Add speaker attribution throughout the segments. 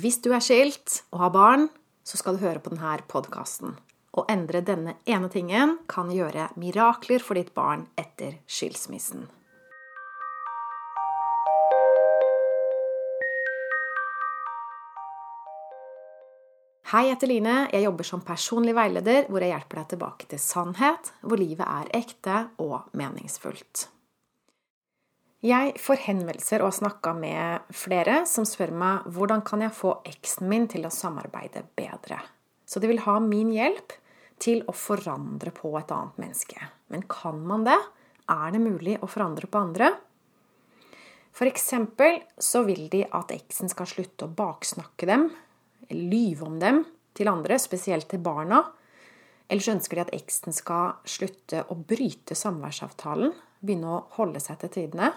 Speaker 1: Hvis du er skilt og har barn, så skal du høre på denne podkasten. Å endre denne ene tingen kan gjøre mirakler for ditt barn etter skilsmissen. Hei, jeg heter Line. Jeg jobber som personlig veileder, hvor jeg hjelper deg tilbake til sannhet, hvor livet er ekte og meningsfullt. Jeg får henvendelser og snakka med flere som spør meg hvordan kan jeg få eksen min til å samarbeide bedre. Så de vil ha min hjelp til å forandre på et annet menneske. Men kan man det? Er det mulig å forandre på andre? Eksempel så vil de at eksen skal slutte å baksnakke dem lyve om dem til andre, spesielt til barna. Eller så ønsker de at eksen skal slutte å bryte samværsavtalen, begynne å holde seg til tidene.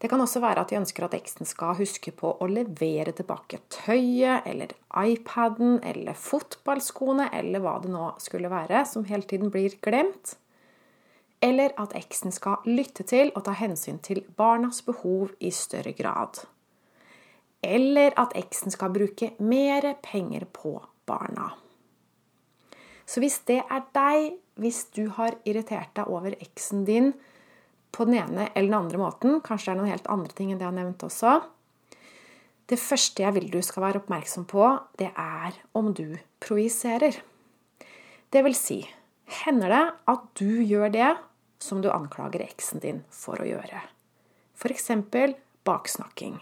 Speaker 1: Det kan også være at de ønsker at eksen skal huske på å levere tilbake tøyet eller iPaden eller fotballskoene eller hva det nå skulle være, som hele tiden blir glemt. Eller at eksen skal lytte til og ta hensyn til barnas behov i større grad. Eller at eksen skal bruke mer penger på barna. Så hvis det er deg, hvis du har irritert deg over eksen din på den ene eller den andre måten, kanskje det er noen helt andre ting enn det jeg har nevnt også Det første jeg vil du skal være oppmerksom på, det er om du projiserer. Det vil si, hender det at du gjør det som du anklager eksen din for å gjøre? F.eks. baksnakking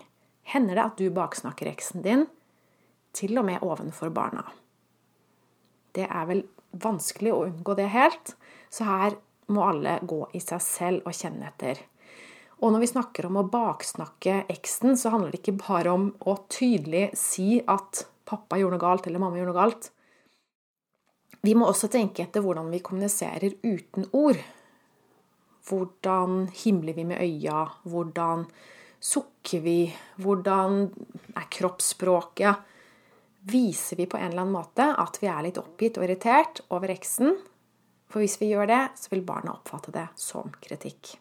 Speaker 1: hender det at du baksnakker eksen din, til og med ovenfor barna. Det er vel vanskelig å unngå det helt, så her må alle gå i seg selv og kjenne etter. Og når vi snakker om å baksnakke eksen, så handler det ikke bare om å tydelig si at pappa gjorde noe galt eller mamma gjorde noe galt. Vi må også tenke etter hvordan vi kommuniserer uten ord. Hvordan himler vi med øya? Hvordan Sukker vi? Hvordan er kroppsspråket? Viser vi på en eller annen måte at vi er litt oppgitt og irritert over eksen? For hvis vi gjør det, så vil barna oppfatte det som kritikk.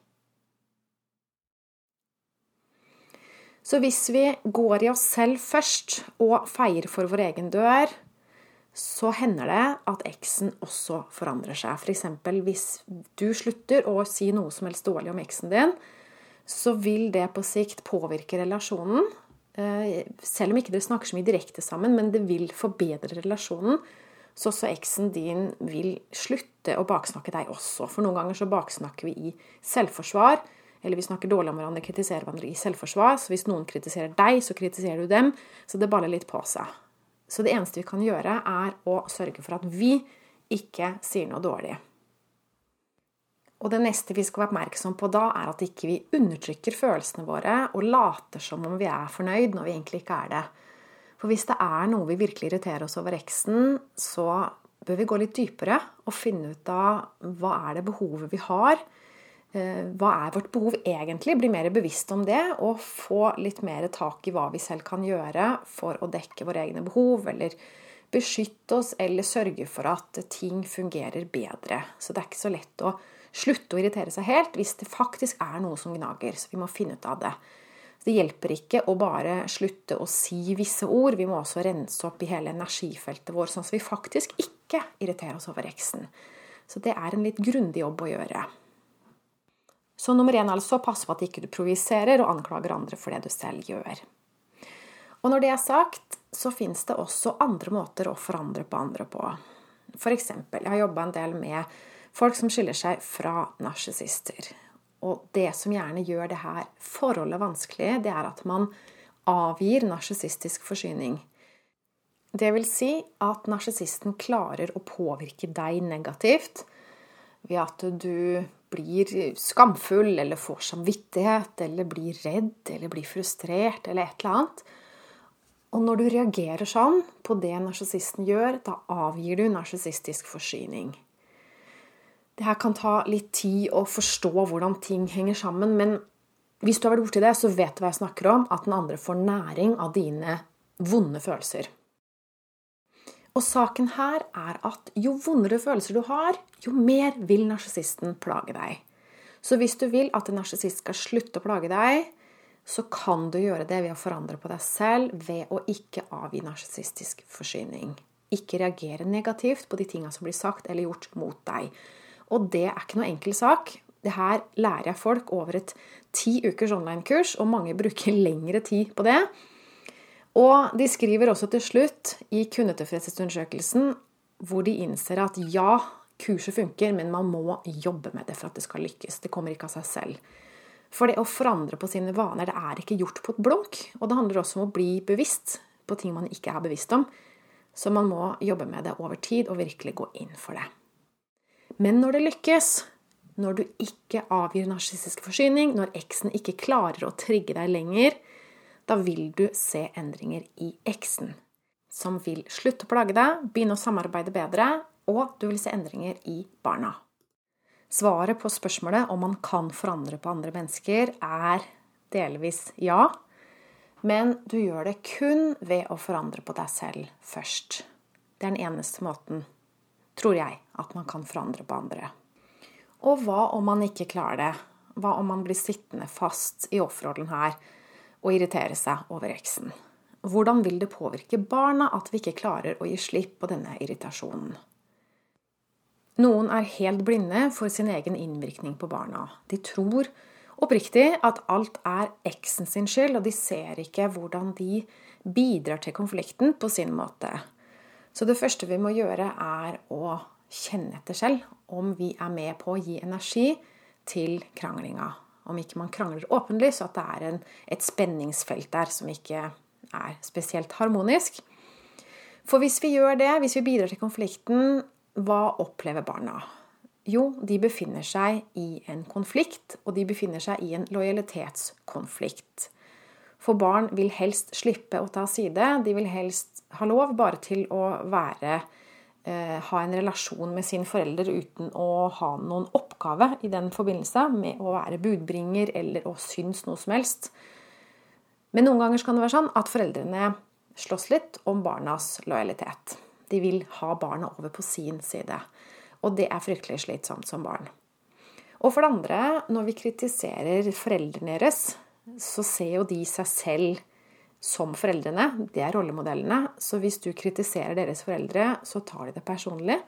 Speaker 1: Så hvis vi går i oss selv først og feier for vår egen dør, så hender det at eksen også forandrer seg. F.eks. hvis du slutter å si noe som helst dårlig om eksen din, så vil det på sikt påvirke relasjonen. Eh, selv om ikke dere snakker så mye direkte sammen, men det vil forbedre relasjonen. Så også eksen din vil slutte å baksnakke deg også. For noen ganger så baksnakker vi i selvforsvar. Eller vi snakker dårlig om hverandre, kritiserer hverandre i selvforsvar. Så hvis noen kritiserer deg, så kritiserer du dem. Så det baller litt på seg. Så det eneste vi kan gjøre, er å sørge for at vi ikke sier noe dårlig. Og det neste vi skal være oppmerksom på da, er at ikke vi undertrykker følelsene våre og later som om vi er fornøyd når vi egentlig ikke er det. For hvis det er noe vi virkelig irriterer oss over eksen, så bør vi gå litt dypere og finne ut av hva er det behovet vi har. Eh, hva er vårt behov egentlig? Bli mer bevisst om det og få litt mer tak i hva vi selv kan gjøre for å dekke våre egne behov, eller beskytte oss, eller sørge for at ting fungerer bedre. Så det er ikke så lett å slutte å irritere seg helt hvis det faktisk er noe som gnager. Så vi må finne ut av det. Det hjelper ikke å bare slutte å si visse ord. Vi må også rense opp i hele energifeltet vårt, sånn at vi faktisk ikke irriterer oss over eksen. Så det er en litt grundig jobb å gjøre. Så nummer én altså, pass på at ikke du projiserer og anklager andre for det du selv gjør. Og når det er sagt, så fins det også andre måter å forandre på andre på. For eksempel, jeg har jobba en del med Folk som skiller seg fra narsissister. Og det som gjerne gjør det her forholdet vanskelig, det er at man avgir narsissistisk forsyning. Det vil si at narsissisten klarer å påvirke deg negativt ved at du blir skamfull eller får samvittighet eller blir redd eller blir frustrert eller et eller annet. Og når du reagerer sånn på det narsissisten gjør, da avgir du narsissistisk forsyning. Det her kan ta litt tid å forstå hvordan ting henger sammen, men hvis du har vært borti det, så vet du hva jeg snakker om, at den andre får næring av dine vonde følelser. Og saken her er at jo vondere følelser du har, jo mer vil narsissisten plage deg. Så hvis du vil at en narsissist skal slutte å plage deg, så kan du gjøre det ved å forandre på deg selv ved å ikke avgi narsissistisk forsyning. Ikke reagere negativt på de tinga som blir sagt eller gjort mot deg. Og det er ikke noe enkel sak. Det her lærer jeg folk over et ti ukers online-kurs, og mange bruker lengre tid på det. Og de skriver også til slutt i kundetilfredshetsundersøkelsen hvor de innser at ja, kurset funker, men man må jobbe med det for at det skal lykkes. Det kommer ikke av seg selv. For det å forandre på sine vaner, det er ikke gjort på et blunk. Og det handler også om å bli bevisst på ting man ikke er bevisst om. Så man må jobbe med det over tid og virkelig gå inn for det. Men når det lykkes, når du ikke avgir narsissistisk forsyning, når eksen ikke klarer å trigge deg lenger, da vil du se endringer i eksen. Som vil slutte å plage deg, begynne å samarbeide bedre, og du vil se endringer i barna. Svaret på spørsmålet om man kan forandre på andre mennesker, er delvis ja. Men du gjør det kun ved å forandre på deg selv først. Det er den eneste måten, tror jeg, at man kan forandre på andre. Og hva om man ikke klarer det? Hva om man blir sittende fast i offerrollen her og irritere seg over eksen? Hvordan vil det påvirke barna at vi ikke klarer å gi slipp på denne irritasjonen? Noen er helt blinde for sin egen innvirkning på barna. De tror oppriktig at alt er eksen sin skyld, og de ser ikke hvordan de bidrar til konflikten på sin måte. Så det første vi må gjøre, er å kjenne etter selv om vi er med på å gi energi til kranglinga. Om ikke man krangler åpenlig, så at det er en, et spenningsfelt der som ikke er spesielt harmonisk. For hvis vi gjør det, hvis vi bidrar til konflikten, hva opplever barna? Jo, de befinner seg i en konflikt, og de befinner seg i en lojalitetskonflikt. For barn vil helst slippe å ta side. De vil helst ha lov bare til å være eh, Ha en relasjon med sin forelder uten å ha noen oppgave i den forbindelse med å være budbringer eller å synes noe som helst. Men noen ganger kan det være sånn at foreldrene slåss litt om barnas lojalitet. De vil ha barna over på sin side. Og det er fryktelig slitsomt som barn. Og for det andre, når vi kritiserer foreldrene deres, så ser jo de seg selv som foreldrene. Det er rollemodellene. Så hvis du kritiserer deres foreldre, så tar de det personlig.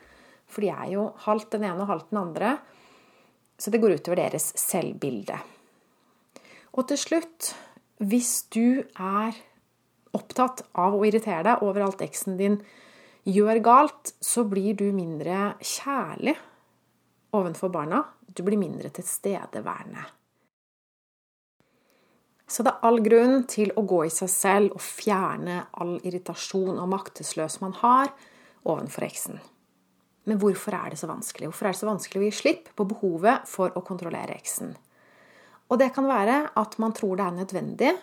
Speaker 1: For de er jo halvt den ene og halvt den andre. Så det går utover deres selvbilde. Og til slutt, hvis du er opptatt av å irritere deg over alt eksen din gjør galt, så blir du mindre kjærlig ovenfor barna. Du blir mindre tilstedeværende. Så det er all grunn til å gå i seg selv og fjerne all irritasjon og maktesløs man har ovenfor eksen. Men hvorfor er det så vanskelig? Hvorfor er det så vanskelig å gi slipp på behovet for å kontrollere eksen? Og det kan være at man tror det er nødvendig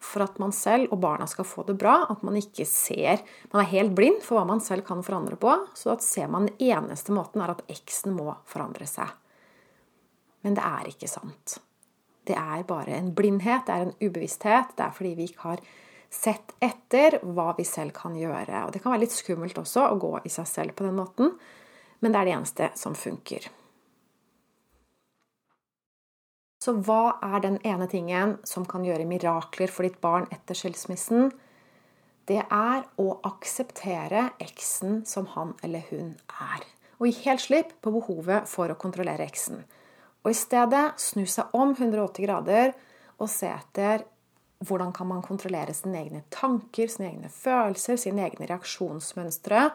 Speaker 1: for at man selv og barna skal få det bra. At man ikke ser Man er helt blind for hva man selv kan forandre på. Så at ser man den eneste måten er at eksen må forandre seg. Men det er ikke sant. Det er bare en blindhet, det er en ubevissthet. Det er fordi vi ikke har sett etter hva vi selv kan gjøre. Og det kan være litt skummelt også å gå i seg selv på den måten, men det er det eneste som funker. Så hva er den ene tingen som kan gjøre mirakler for ditt barn etter skilsmissen? Det er å akseptere eksen som han eller hun er. Og gi helt slipp på behovet for å kontrollere eksen. Og i stedet snu seg om 180 grader og se etter hvordan kan man kontrollere sine egne tanker, sine egne følelser, sine egne reaksjonsmønstre.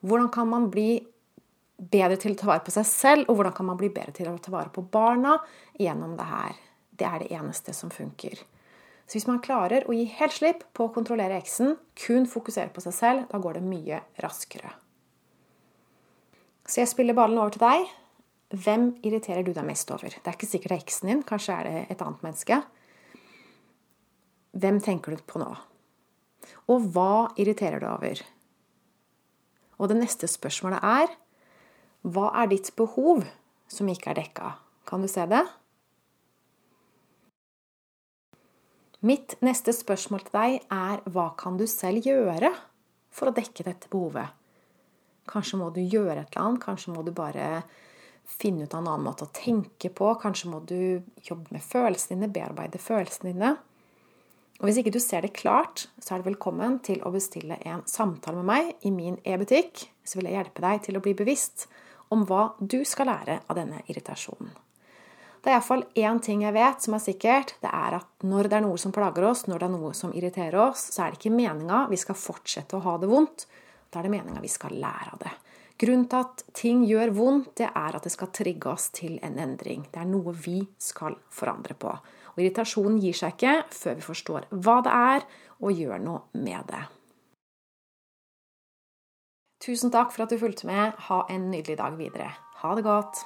Speaker 1: Hvordan kan man bli bedre til å ta vare på seg selv, og hvordan kan man bli bedre til å ta vare på barna gjennom det her. Det er det eneste som funker. Så hvis man klarer å gi helt slipp på å kontrollere eksen, kun fokusere på seg selv, da går det mye raskere. Så jeg spiller ballen over til deg. Hvem irriterer du deg mest over? Det er ikke sikkert det er eksen din, kanskje er det et annet menneske. Hvem tenker du på nå? Og hva irriterer du over? Og det neste spørsmålet er hva er ditt behov som ikke er dekka? Kan du se det? Mitt neste spørsmål til deg er hva kan du selv gjøre for å dekke dette behovet? Kanskje må du gjøre et eller annet, kanskje må du bare finne ut av en annen måte å tenke på, kanskje må du jobbe med følelsene dine, bearbeide følelsene dine. Og hvis ikke du ser det klart, så er du velkommen til å bestille en samtale med meg i min e-butikk. Så vil jeg hjelpe deg til å bli bevisst om hva du skal lære av denne irritasjonen. Det er iallfall én ting jeg vet som er sikkert. Det er at når det er noe som plager oss, når det er noe som irriterer oss, så er det ikke meninga vi skal fortsette å ha det vondt. Da er det meninga vi skal lære av det. Grunnen til at ting gjør vondt, det er at det skal trigge oss til en endring. Det er noe vi skal forandre på. Og irritasjonen gir seg ikke før vi forstår hva det er, og gjør noe med det. Tusen takk for at du fulgte med. Ha en nydelig dag videre. Ha det godt.